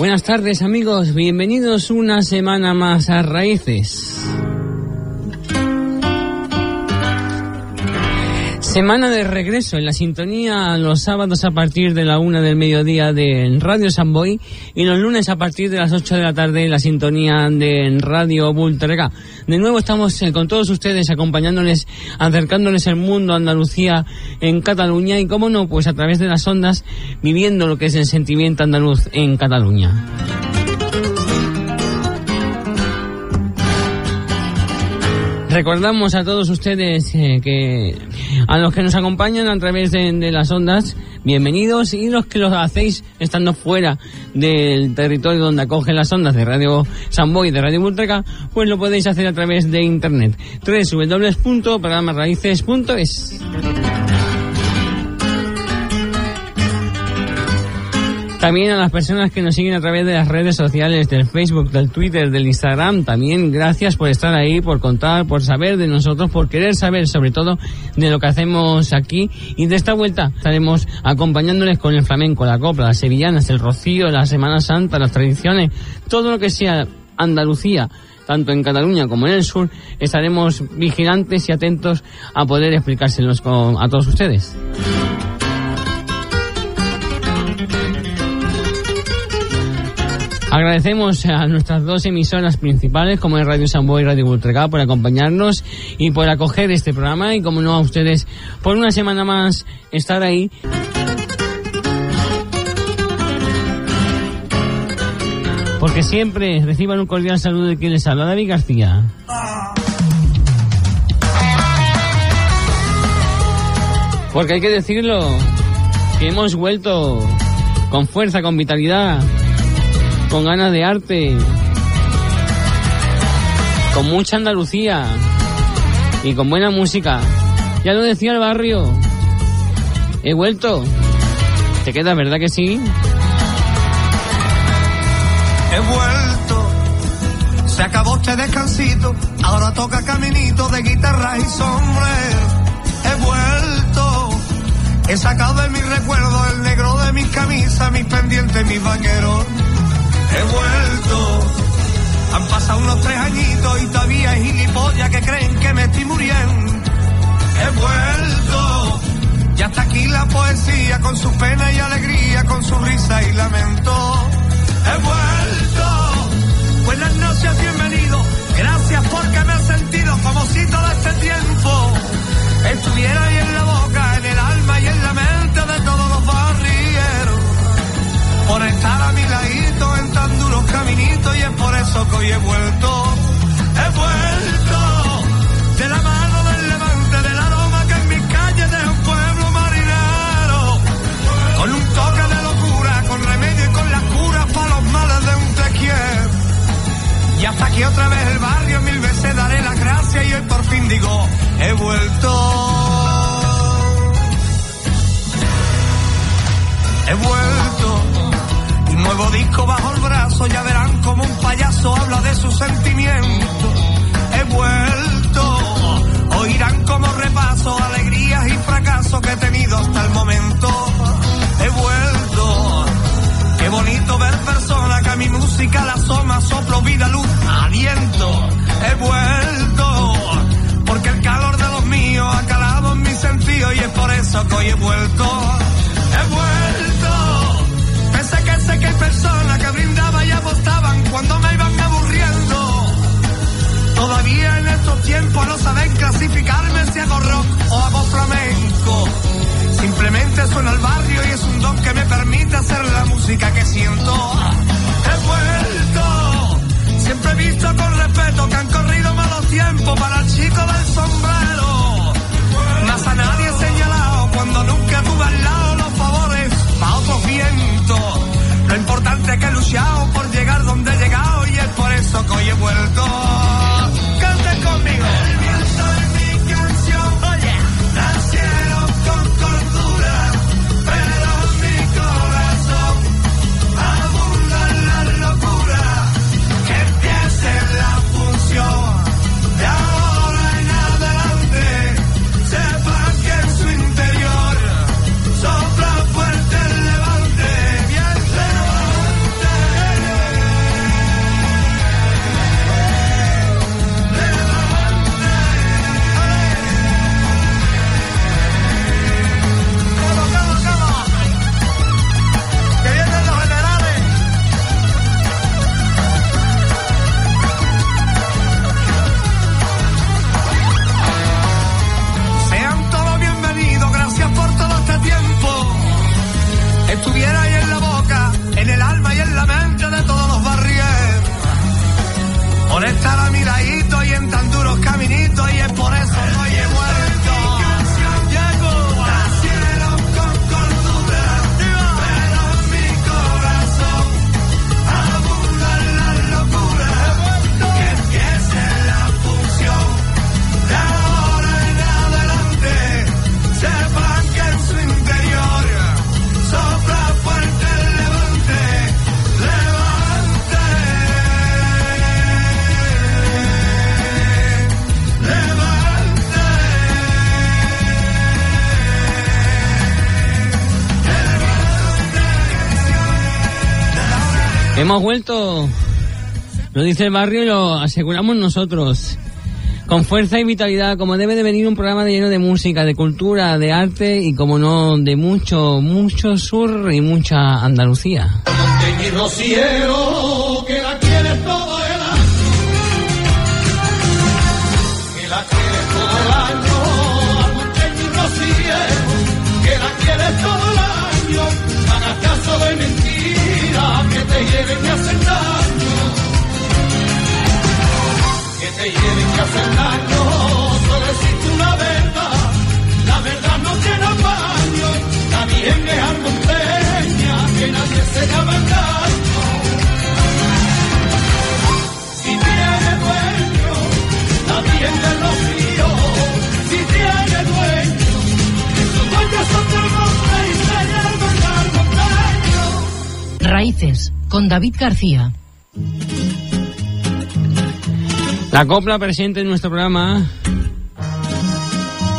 Buenas tardes amigos, bienvenidos una semana más a Raíces. Semana de regreso en la sintonía los sábados a partir de la una del mediodía de Radio Samboy y los lunes a partir de las 8 de la tarde en la sintonía de Radio Bulterga. De nuevo estamos eh, con todos ustedes acompañándoles, acercándoles el mundo Andalucía en Cataluña y cómo no, pues a través de las ondas viviendo lo que es el sentimiento andaluz en Cataluña. Recordamos a todos ustedes eh, que a los que nos acompañan a través de, las ondas, bienvenidos y los que lo hacéis estando fuera del territorio donde acogen las ondas de Radio Samboy y de Radio Bultreca, pues lo podéis hacer a través de internet. También a las personas que nos siguen a través de las redes sociales, del Facebook, del Twitter, del Instagram, también gracias por estar ahí, por contar, por saber de nosotros, por querer saber sobre todo de lo que hacemos aquí. Y de esta vuelta estaremos acompañándoles con el flamenco, la copla, las sevillanas, el rocío, la Semana Santa, las tradiciones, todo lo que sea Andalucía tanto en Cataluña como en el sur, estaremos vigilantes y atentos a poder explicárselos a todos ustedes. Agradecemos a nuestras dos emisoras principales, como es Radio Sambo y Radio Bultregá, por acompañarnos y por acoger este programa y, como no, a ustedes por una semana más estar ahí. Porque siempre reciban un cordial saludo de quien les habla, David García. Porque hay que decirlo, que hemos vuelto con fuerza, con vitalidad con ganas de arte, con mucha Andalucía y con buena música. Ya lo decía el barrio. He vuelto. ¿Te queda, verdad que sí? He vuelto. Se acabó este descansito. Ahora toca caminito de guitarra y sombrero. He vuelto. He sacado de mis recuerdos el negro de mis camisas, mis pendientes, mis vaqueros he vuelto. Han pasado unos tres añitos y todavía hay gilipollas que creen que me estoy muriendo. He vuelto. Ya está aquí la poesía con su pena y alegría, con su risa y lamento. He vuelto. Buenas noches, bienvenido. Gracias porque me he sentido como si todo este tiempo estuviera ahí en la boca, en el alma y en la mente Por estar a mi ladito en tan duros caminitos y es por eso que hoy he vuelto. He vuelto de la mano del levante, del aroma que en mis calles de un pueblo marinero. Con un toque de locura, con remedio y con las curas para los males de un te quiero. Y hasta aquí otra vez el barrio, mil veces daré las gracias y hoy por fin digo, he vuelto. He vuelto. Nuevo disco bajo el brazo, ya verán como un payaso habla de sus sentimientos. He vuelto, oirán como repaso alegrías y fracasos que he tenido hasta el momento. He vuelto, qué bonito ver personas que a mi música la asoma, soplo, vida, luz, aliento. He vuelto, porque el calor de los míos ha calado en mis sentidos y es por eso que hoy he vuelto. He vuelto que hay personas que brindaban y apostaban cuando me iban aburriendo. Todavía en estos tiempos no saben clasificarme si hago rock o hago flamenco. Simplemente suena al barrio y es un don que me permite hacer la música que siento. Hemos vuelto, lo dice el barrio y lo aseguramos nosotros. Con fuerza y vitalidad, como debe de venir un programa lleno de música, de cultura, de arte y, como no, de mucho, mucho sur y mucha Andalucía. Hacen daño. Solo existe una verdad. La verdad no tiene baño. También es monteña, que nadie se llama. Si tiene dueño, también de los míos. Si tiene dueño, sus dueños son del monte y se monteño. Raíces, con David García. La copla presente en nuestro programa,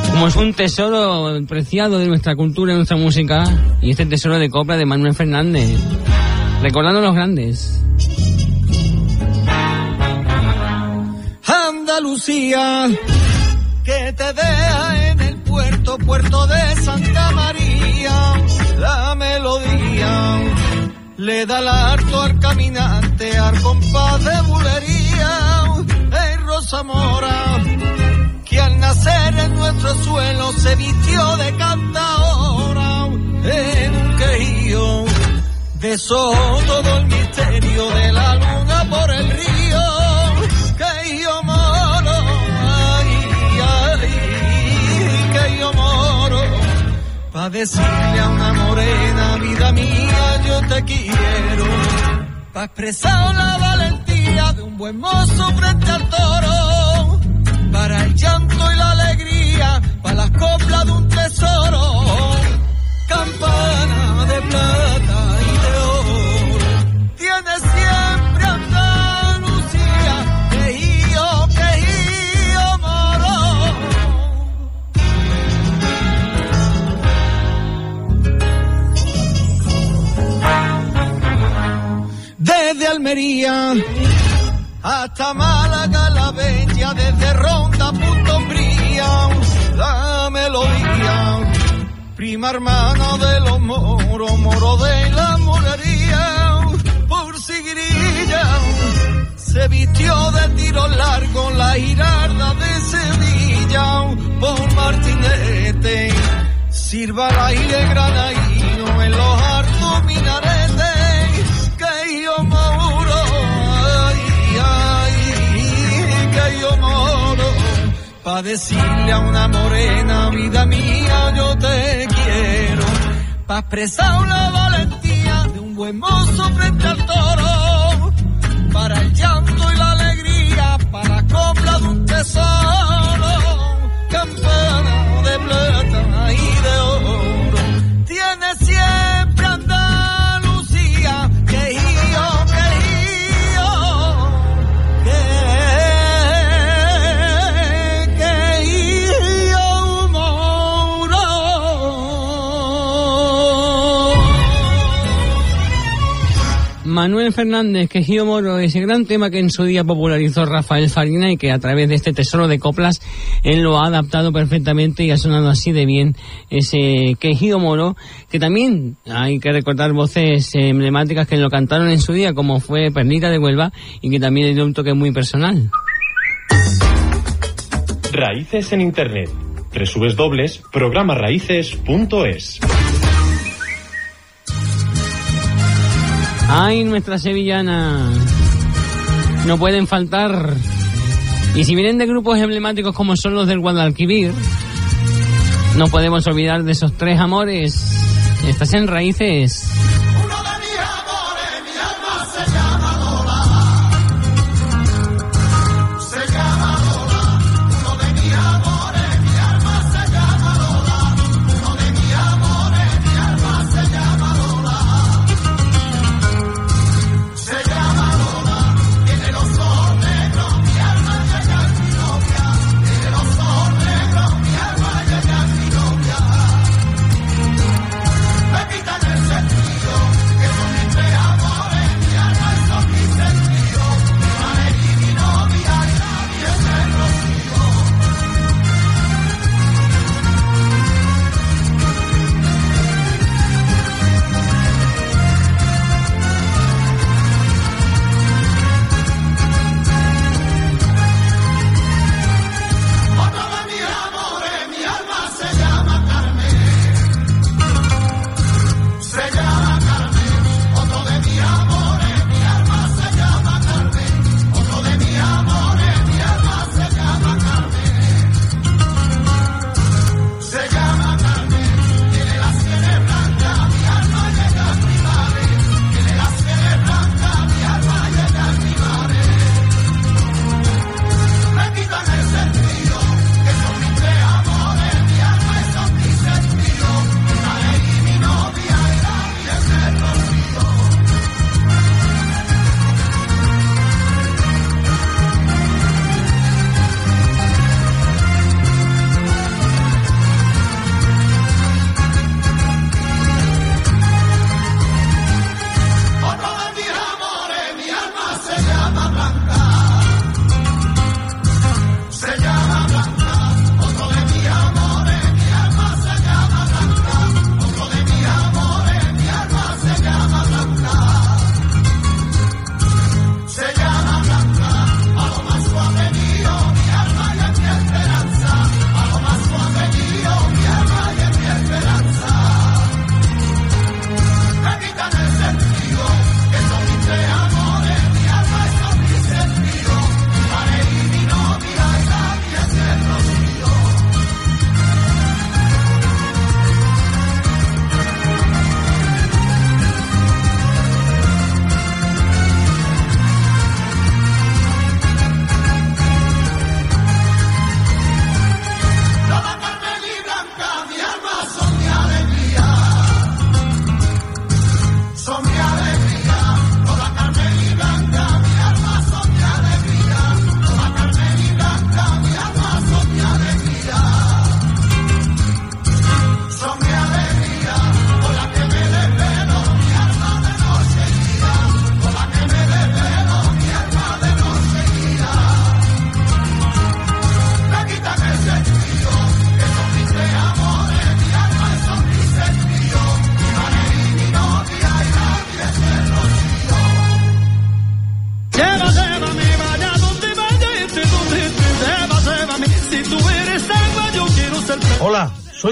como es un tesoro preciado de nuestra cultura y nuestra música, y este tesoro de copla de Manuel Fernández, recordando a los grandes. Andalucía, que te deja en el puerto, puerto de Santa María, la melodía le da el harto al caminante, al compás de bulería, en Rosa Mora, que al nacer en nuestro suelo se vistió de cantadora, en un quejío, besó todo el misterio de la luna por el río, que yo moro, ay, ay, que yo moro, pa' decirle a una morena, vida mía, yo te quiero, pa' expresar la valentía de un buen mozo frente al toro, para el llanto y la alegría, para las coplas de un tesoro, campana de plata y de oro, tiene siempre Andalucía, que yo, que yo moro. Desde Almería hasta Málaga la bella desde Ronda a Punto Umbría, la melodía. Prima hermana de los moros, moro de la morería, por Sigrilla, se vistió de tiro largo la girarda de Sevilla, por Martinete, sirva el aire granaíno en los pa' decirle a una morena, vida mía, yo te quiero, pa' expresar la valentía de un buen mozo frente al toro, para el llanto y la alegría, para la copla de un tesoro, campana de plata y de oro, tiene siempre Manuel Fernández, que Gio Moro, ese gran tema que en su día popularizó Rafael Farina y que a través de este tesoro de coplas él lo ha adaptado perfectamente y ha sonado así de bien ese Quejío Moro, que también hay que recordar voces emblemáticas que lo cantaron en su día, como fue Pernita de Huelva y que también tiene un toque muy personal. Raíces en Internet. www.programaraíces.es Ay, nuestra sevillana. No pueden faltar. Y si vienen de grupos emblemáticos como son los del Guadalquivir, no podemos olvidar de esos tres amores. Estás en raíces.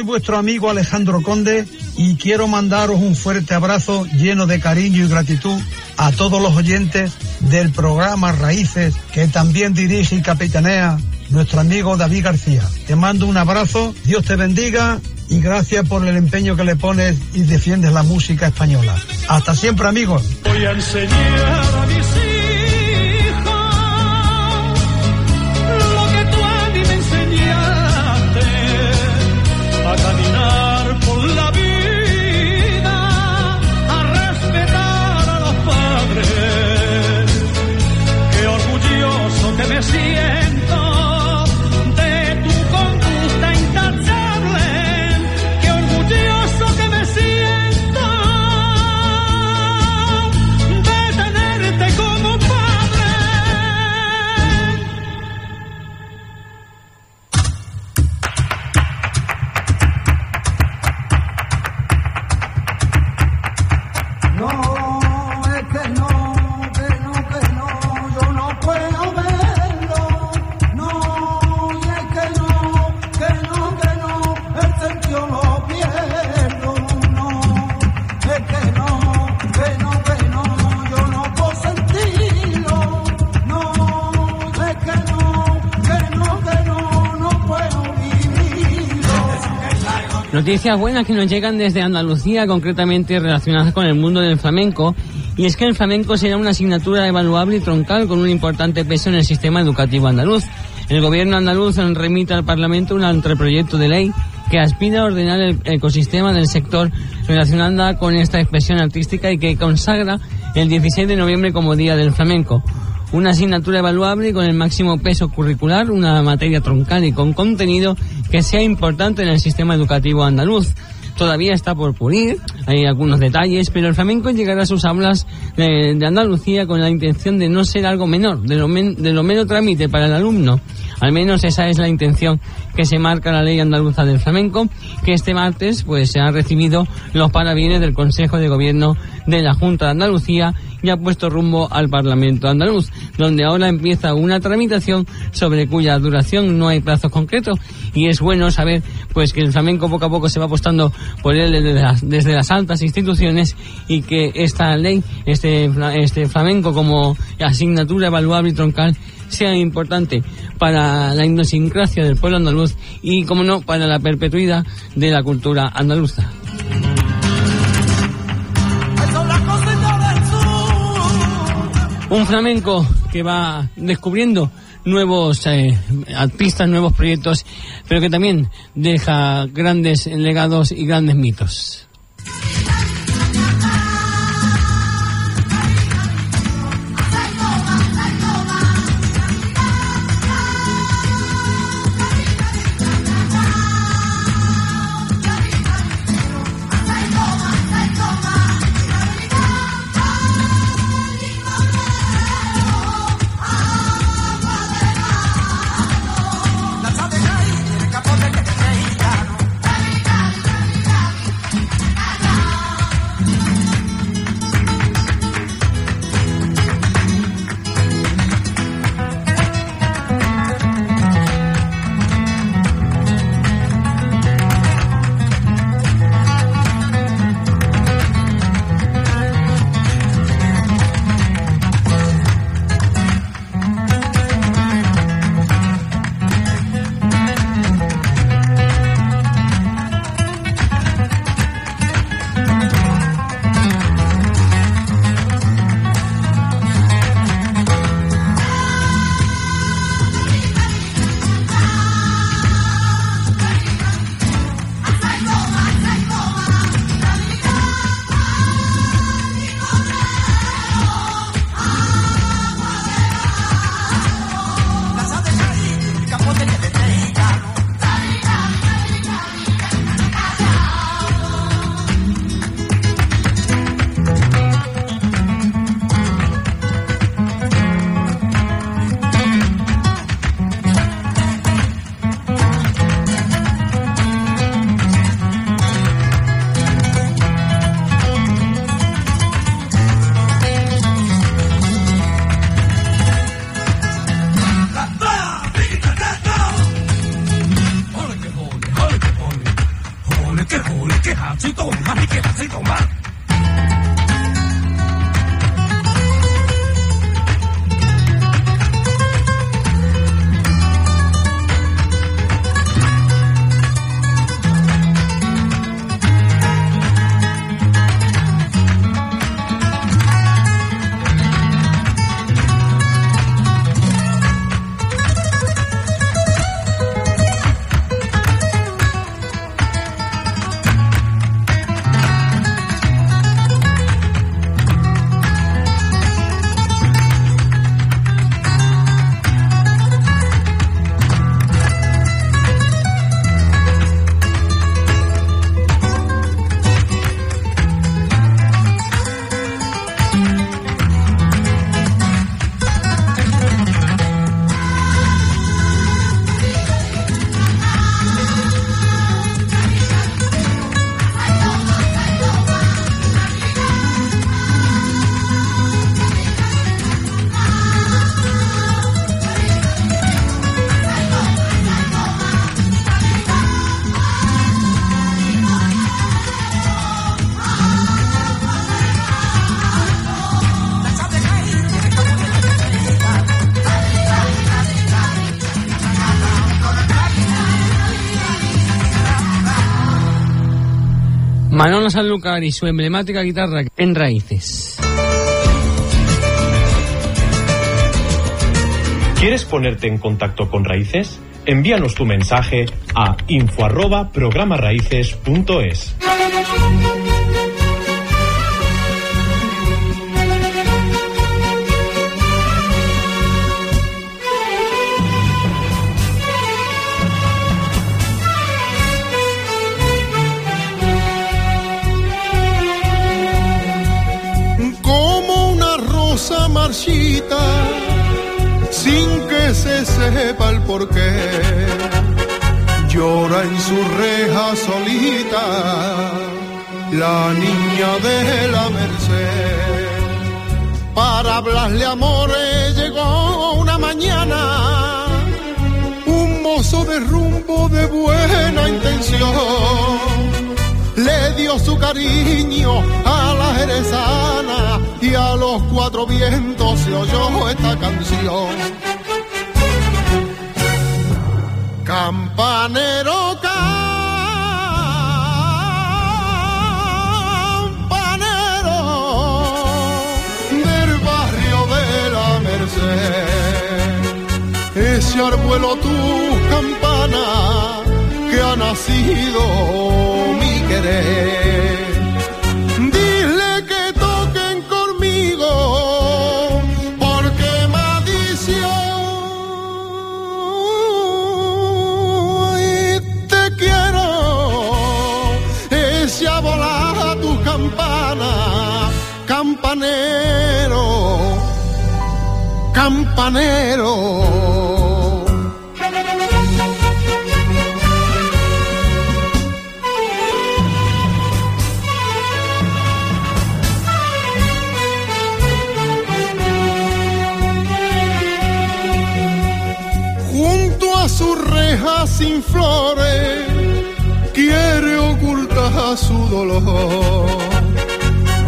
Vuestro amigo Alejandro Conde y quiero mandaros un fuerte abrazo lleno de cariño y gratitud a todos los oyentes del programa Raíces que también dirige y capitanea nuestro amigo David García. Te mando un abrazo, Dios te bendiga y gracias por el empeño que le pones y defiendes la música española. Hasta siempre amigos. Noticias buenas que nos llegan desde Andalucía, concretamente relacionadas con el mundo del flamenco, y es que el flamenco será una asignatura evaluable y troncal con un importante peso en el sistema educativo andaluz. El gobierno andaluz remite al Parlamento un anteproyecto de ley que aspira a ordenar el ecosistema del sector relacionada con esta expresión artística y que consagra el 16 de noviembre como Día del Flamenco. Una asignatura evaluable con el máximo peso curricular, una materia troncal y con contenido que sea importante en el sistema educativo andaluz. Todavía está por pulir, hay algunos detalles, pero el flamenco llegará a sus aulas de, de Andalucía con la intención de no ser algo menor, de lo, men- de lo menos trámite para el alumno. Al menos esa es la intención que se marca la ley andaluza del flamenco, que este martes pues se han recibido los parabienes del Consejo de Gobierno de la Junta de Andalucía y ha puesto rumbo al Parlamento andaluz, donde ahora empieza una tramitación sobre cuya duración no hay plazos concretos y es bueno saber pues que el flamenco poco a poco se va apostando por él desde las, desde las altas instituciones y que esta ley, este, este flamenco como asignatura evaluable y troncal sea importante para la idiosincrasia del pueblo andaluz y, como no, para la perpetuidad de la cultura andaluza. Un flamenco que va descubriendo nuevos eh, artistas, nuevos proyectos, pero que también deja grandes legados y grandes mitos. Manolo Sanlúcar y su emblemática guitarra en raíces. ¿Quieres ponerte en contacto con Raíces? Envíanos tu mensaje a info sin que se sepa el porqué. Llora en su reja solita, la niña de la merced. Para hablarle amores llegó una mañana, un mozo de rumbo de buena intención dio su cariño a la jerezana y a los cuatro vientos se oyó esta canción. Campanero, campanero del barrio de la Merced, ese arbuelo tu campana que ha nacido Dile que toquen conmigo, porque maldición y te quiero. Ese a volar tu campana, campanero, campanero. Sin flores, quiere ocultar su dolor.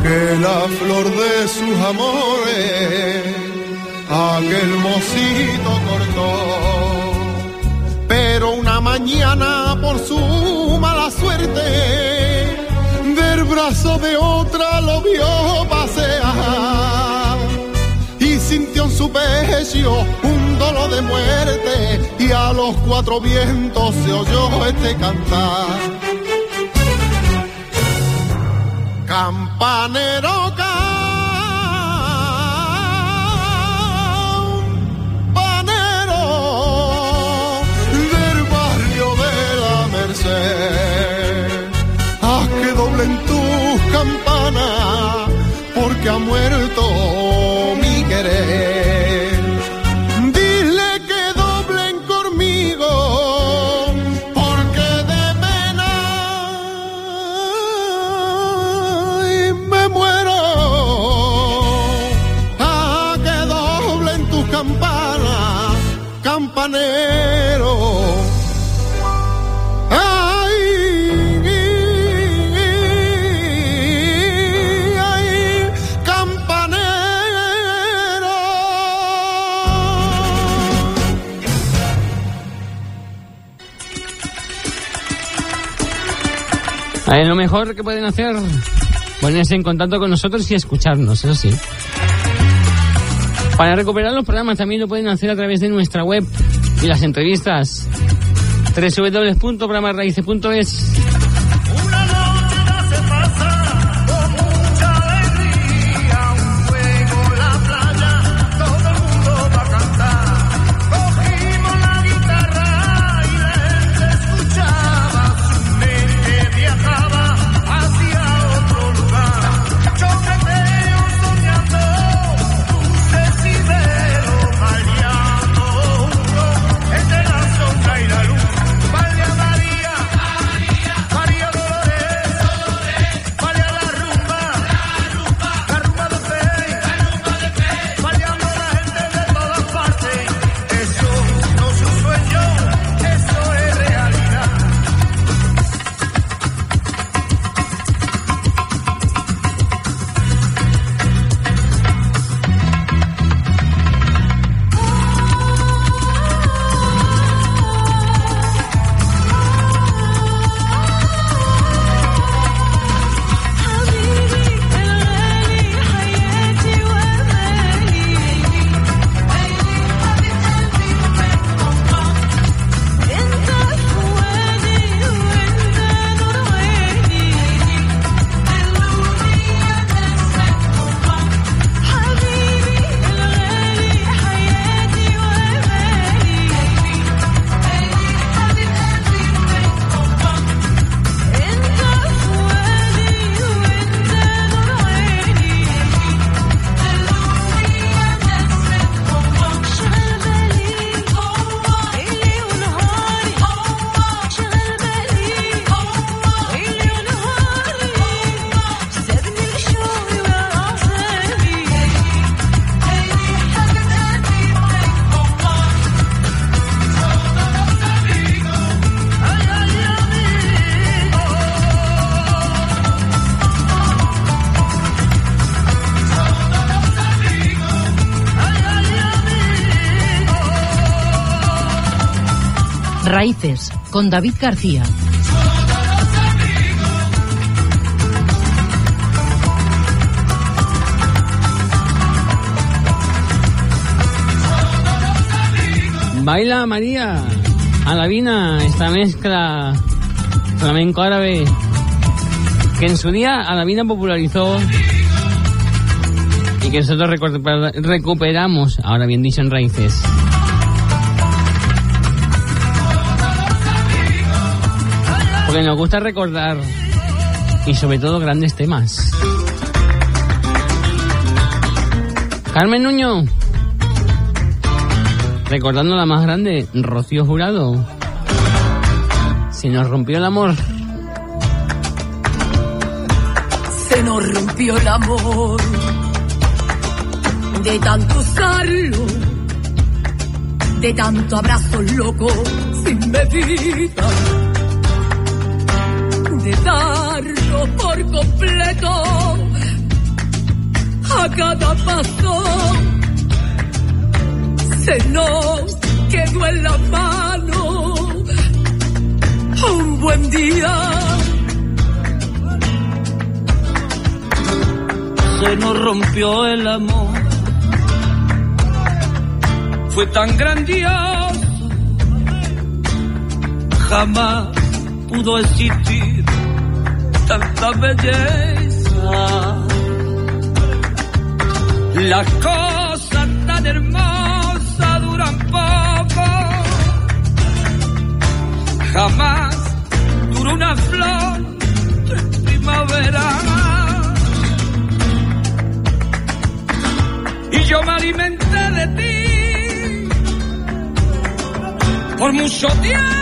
Que la flor de sus amores, aquel mocito cortó. Pero una mañana por su mala suerte, del brazo de otra lo vio en su pecho un dolor de muerte y a los cuatro vientos se oyó este cantar. Campanero, campanero Lo mejor que pueden hacer, ponerse en contacto con nosotros y escucharnos, eso sí. Para recuperar los programas también lo pueden hacer a través de nuestra web y las entrevistas www.programarraices.es Raíces, con David García. Baila María, Alavina, esta mezcla flamenco árabe que en su día Alavina popularizó y que nosotros recuper- recuperamos, ahora bien dicho, en raíces. Porque nos gusta recordar y sobre todo grandes temas. Carmen Nuño, recordando la más grande, Rocío Jurado. Se nos rompió el amor. Se nos rompió el amor de tanto usarlo, de tanto abrazo loco sin medida, de darlo por completo a cada paso. Se nos quedó en la mano un buen día. se nos rompió el amor. Fue tan grandioso, jamás pudo existir tanta belleza. Las cosas tan hermosas duran poco, jamás duró una flor de primavera. y yo me alimenté de ti por mucho tiempo.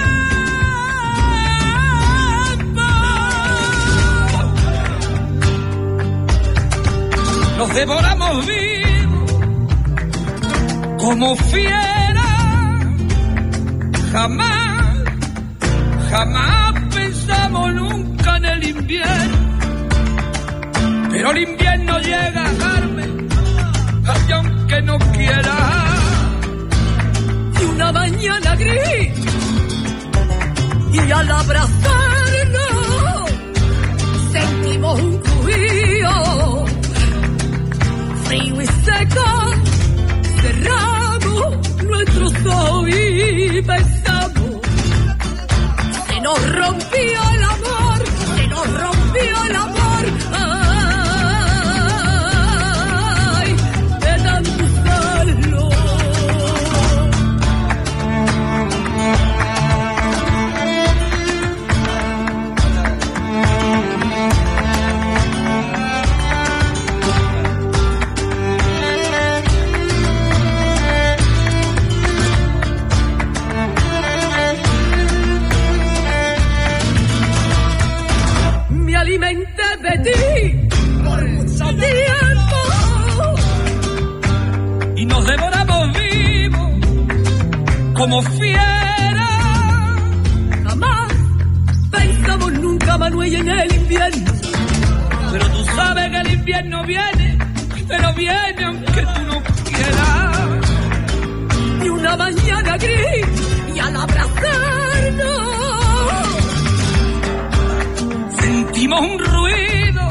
Nos devoramos vivos como fiera. Jamás, jamás pensamos nunca en el invierno. Pero el invierno llega, Carmen, ay, aunque no quiera. y una mañana gris y al abrazarnos sentimos un ruido frío y seco cerramos nuestros ojos y pensamos se nos rompió el como fiera. jamás pensamos nunca Manuel en el invierno Pero tú sabes que el invierno viene, pero viene aunque tú no quieras. y una mañana gris y al abrazarnos Sentimos un ruido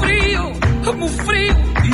frío, muy frío y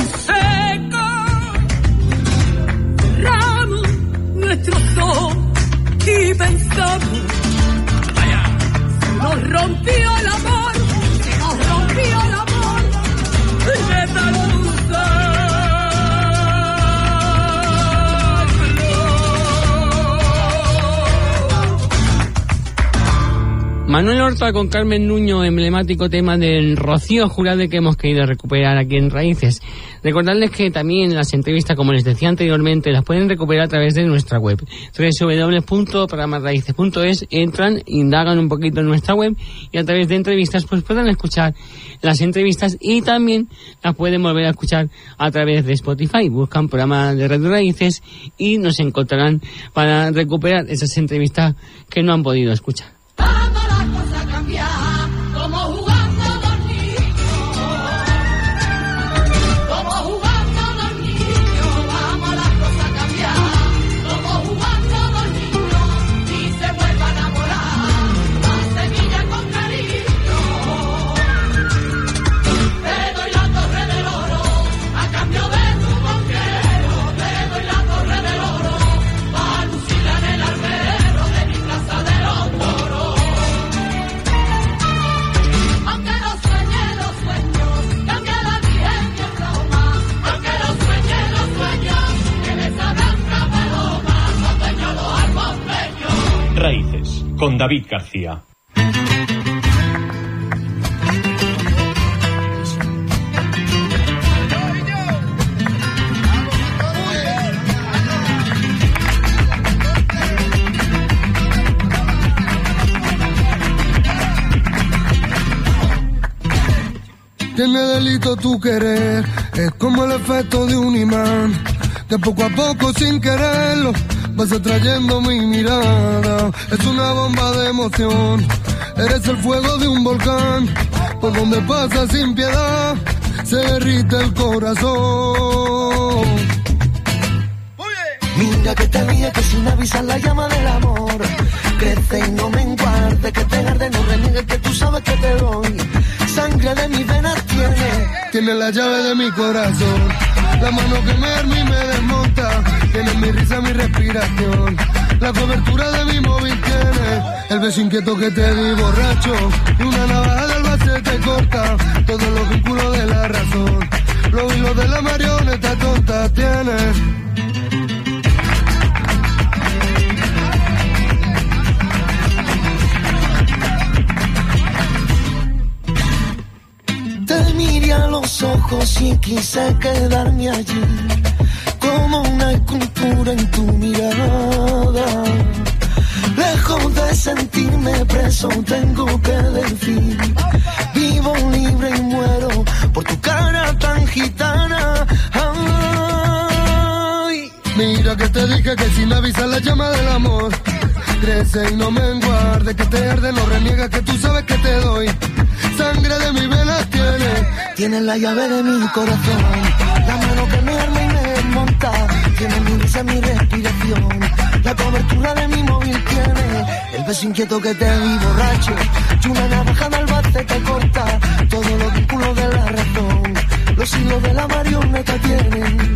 Manuel Horta con Carmen Nuño, emblemático tema del Rocío Jurado que hemos querido recuperar aquí en Raíces. Recordarles que también las entrevistas, como les decía anteriormente, las pueden recuperar a través de nuestra web, www.programarraíces.es, entran, indagan un poquito en nuestra web y a través de entrevistas pues puedan escuchar las entrevistas y también las pueden volver a escuchar a través de Spotify. Buscan programa de Red Raíces y nos encontrarán para recuperar esas entrevistas que no han podido escuchar. Con David García. Tiene delito tu querer, es como el efecto de un imán, que poco a poco sin quererlo vas atrayendo mi mirada. Es una bomba de emoción, eres el fuego de un volcán, por donde pasa sin piedad, se derrite el corazón. Mira que te ríe que sin avisar la llama del amor. Crece y no me enguarde, que te arde, no reniegue que tú sabes que te doy Sangre de mis venas tiene Tiene la llave de mi corazón, la mano que me arma y me desmonta. Tiene mi risa, mi respiración, la cobertura de mi móvil tiene. El beso inquieto que te di borracho, y una navaja base te corta. Todos los vínculos de la razón, los hilos de la marioneta tonta tiene. Te miré a los ojos y quise quedarme allí Como una escultura en tu mirada. Lejos de sentirme preso tengo que decir Vivo libre y muero por tu cara tan gitana. Ay, Mira que te dije que sin avisar la llama del amor crece y no me enguarde, que te arde, no reniega que tú sabes que te doy. Sangre de mi venas tiene, Tienes la llave de mi corazón, la mano que me arma y me desmonta. Tiene mi risa, mi respiración, la cobertura de mi móvil tiene. El beso inquieto que te di borracho, y una navaja del bate te corta. Todos los vínculos de la razón, los hilos de la marioneta tienen.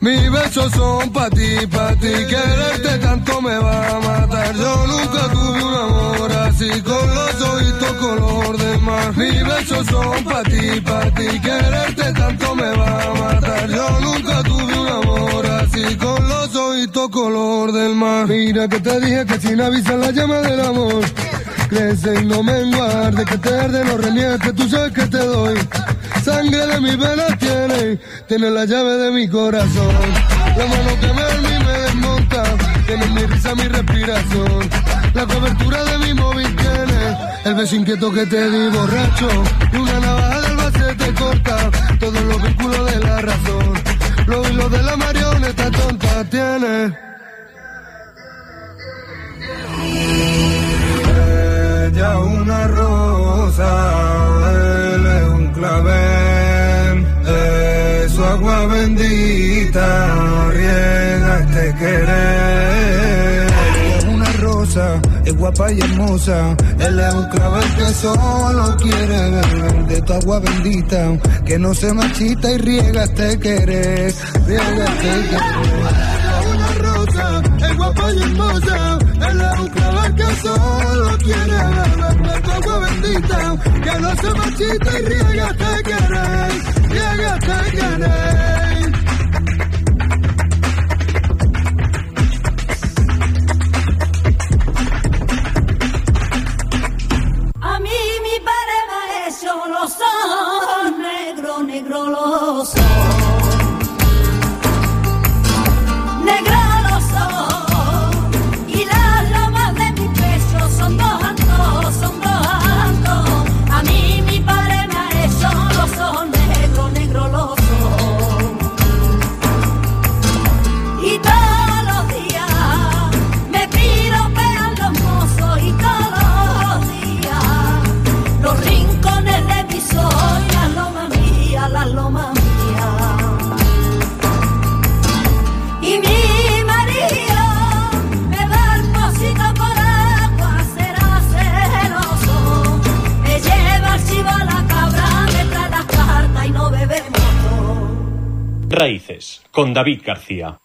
Mis besos son pa' ti, pa' ti. Quererte tanto me va a matar. Yo nunca tuve un amor así, con los ojitos color de mar. Mis besos son pa' ti, pa' ti. Quererte tanto me va a matar. Yo nunca tuve un amor así, con los ojitos color del mar. Mira que te dije que sin avisar la llama del amor. Crece y no me enguarde, que te arde, no reniegues, tú sabes que te doy. Sangre de mis venas tiene, tiene la llave de mi corazón. La mano que me arma me desmonta, tiene mi risa, mi respiración. La cobertura de mi móvil tiene, el beso inquieto que te di borracho. Y una navaja del base te corta, todos los vínculos de la razón. Los hilos de la marioneta tonta tiene. Ella una rosa, él de su agua bendita riega este querer. Ella es una rosa, es guapa y hermosa, él es un clavel que solo quiere beber de tu agua bendita, que no se marchita y riega este querer, riega este querer. una rosa, es guapa y hermosa, él es un solo de tu agua bendita, que no se marchita y riega te querer, riega te querer. A mí mi padre me ha hecho negro, negro los ojos. David García.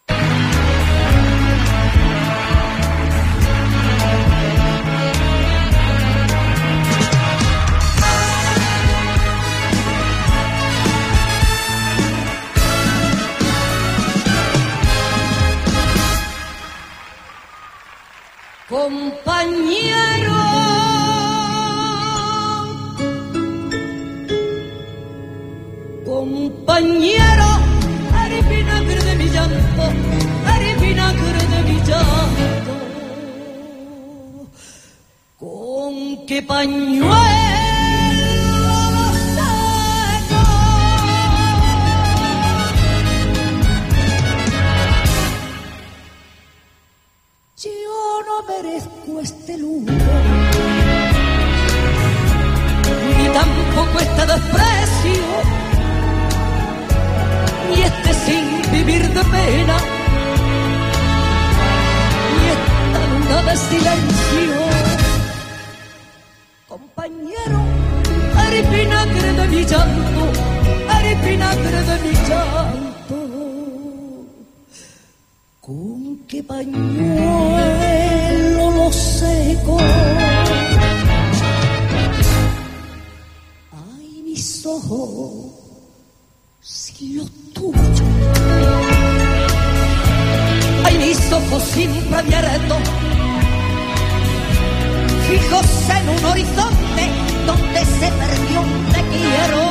compañero. Compañero, eres vinagre de mi llanto, eres vinagre de mi llanto. ¿Con qué pañuelo lo seco? Yo no merezco este lujo, ni tampoco este desprecio, vivir de pena, ni esta luna de silencio. Compañero, eres vinagre de mi llanto, eres vinagre de mi llanto. ¿Con qué pañuelo lo seco? Ay, mis ojos, siempre abiertos, fijos en un horizonte donde se perdió un te.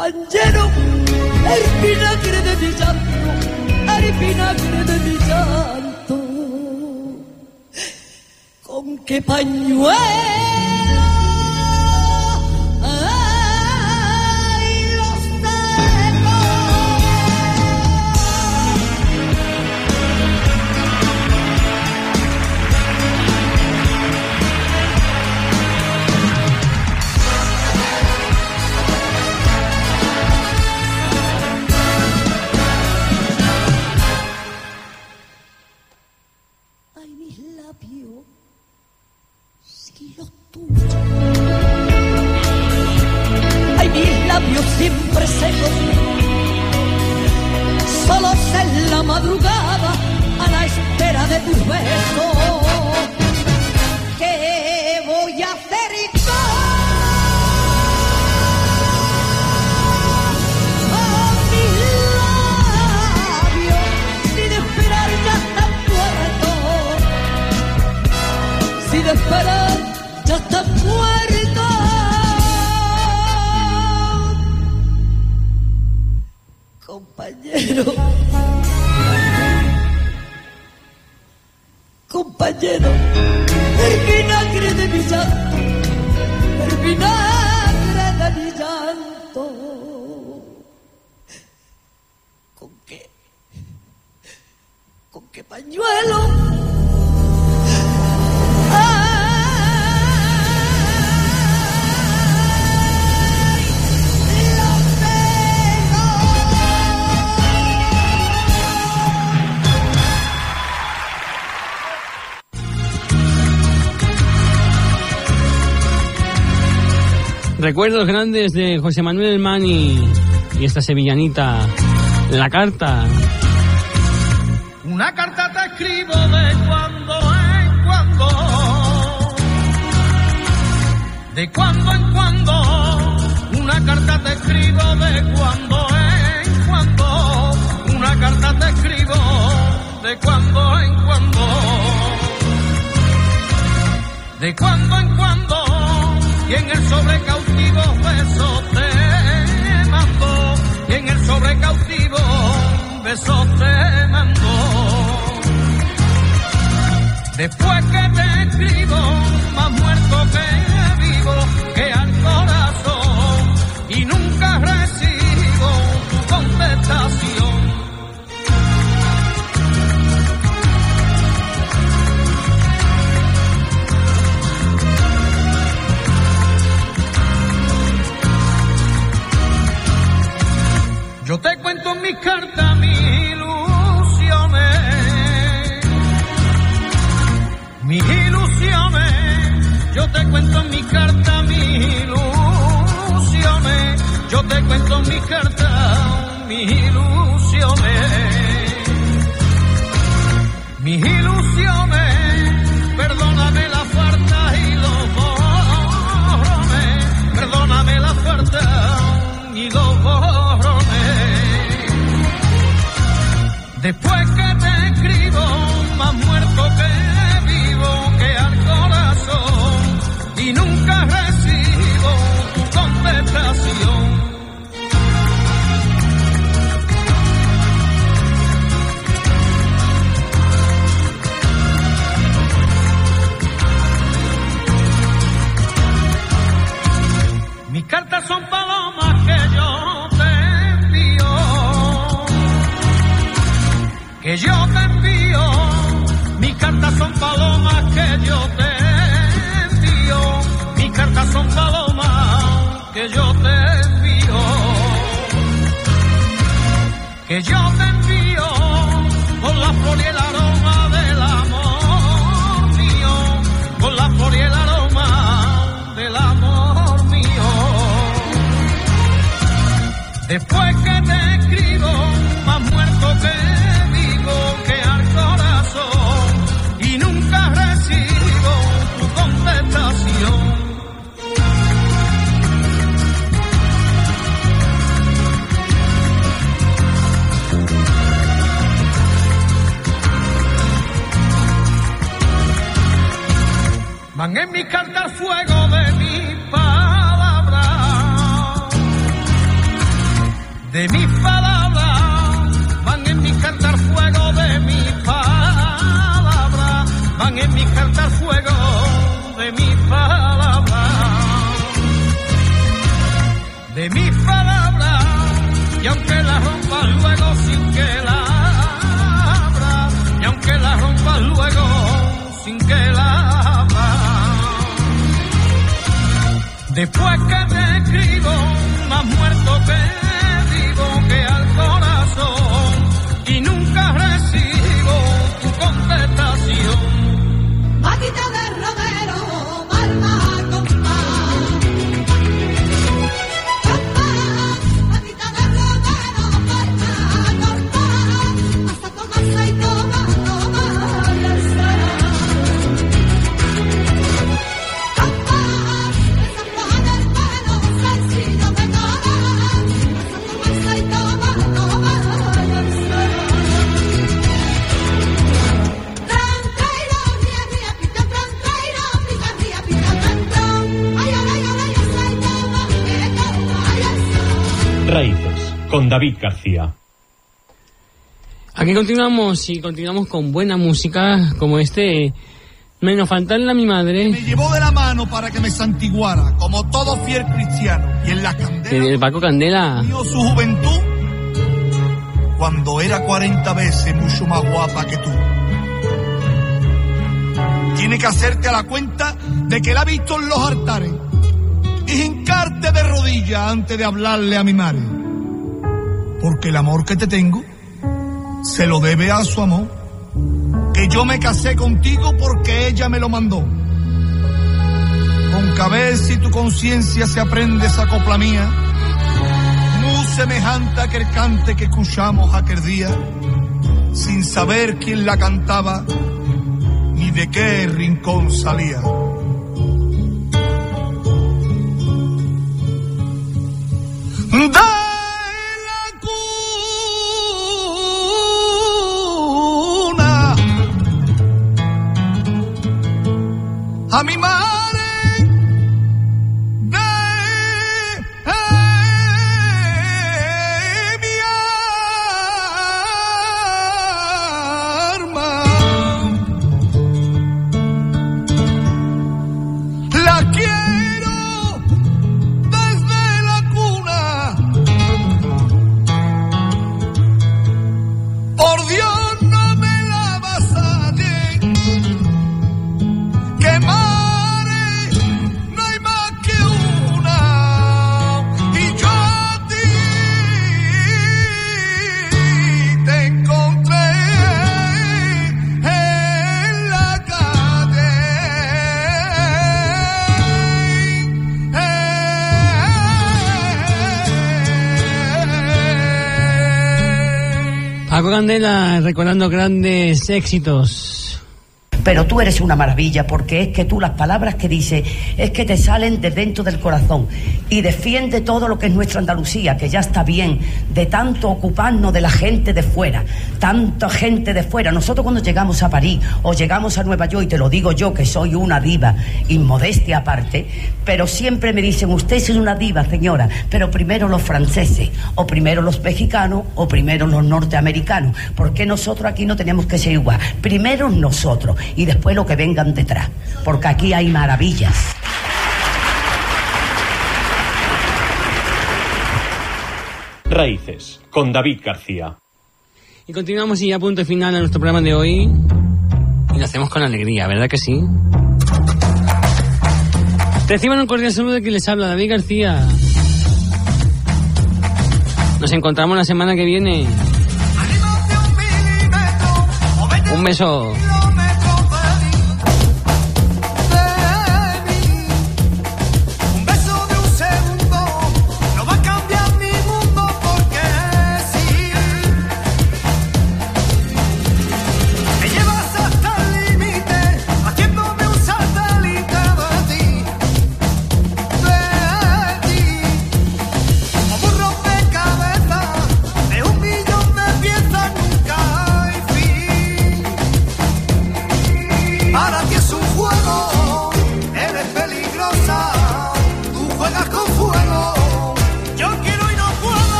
Compañero, el vinagre de mi llanto, el vinagre de mi llanto. ¿Con qué pañuelo? Recuerdos grandes de José Manuel Mani y esta sevillanita, la carta. Una carta te escribo de cuando en cuando. De cuando en cuando. Una carta te escribo de cuando en cuando. Una carta te escribo de cuando en cuando. De cuando en cuando. Y en el sobre cautivo beso te mando. Y en el sobre cautivo beso te mando. Después que te escribo, más muerto que vivo, que al corazón. En mi carta fuego de mi palabra de mis palabras, después que te escribo, más muerto que con David García. Aquí continuamos y continuamos con buena música como este Menos faltarle a mi madre Me llevó de la mano para que me santiguara, como todo fiel cristiano. Y en la candela de Paco Candela. su juventud cuando era 40 veces mucho más guapa que tú. Tiene que hacerte a la cuenta de que la ha visto en los altares y hincarte de rodillas antes de hablarle a mi madre. Porque el amor que te tengo se lo debe a su amor. Que yo me casé contigo porque ella me lo mandó. Con cabeza y tu conciencia se aprende esa copla mía, muy semejante a aquel cante que escuchamos aquel día, sin saber quién la cantaba ni de qué rincón salía. Recordando grandes éxitos. Pero tú eres una maravilla porque es que tú las palabras que dices es que te salen de dentro del corazón y defiende todo lo que es nuestra Andalucía, que ya está bien de tanto ocuparnos de la gente de fuera, tanta gente de fuera. Nosotros cuando llegamos a París o llegamos a Nueva York, y te lo digo yo que soy una diva, inmodestia aparte, pero siempre me dicen, usted es una diva, señora, pero primero los franceses, o primero los mexicanos, o primero los norteamericanos. ¿Por qué nosotros aquí no tenemos que ser igual? Primero nosotros y después lo que vengan detrás, porque aquí hay maravillas. Raíces, con David García. Y continuamos y ya punto final a nuestro programa de hoy. Y lo hacemos con alegría, ¿verdad que sí? Reciban un cordial saludo de quien les habla, David García. Nos encontramos la semana que viene. Un beso.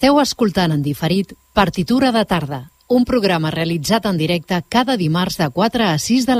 Esteu escoltant en diferit Partitura de tarda, un programa realitzat en directe cada dimarts de 4 a 6 de la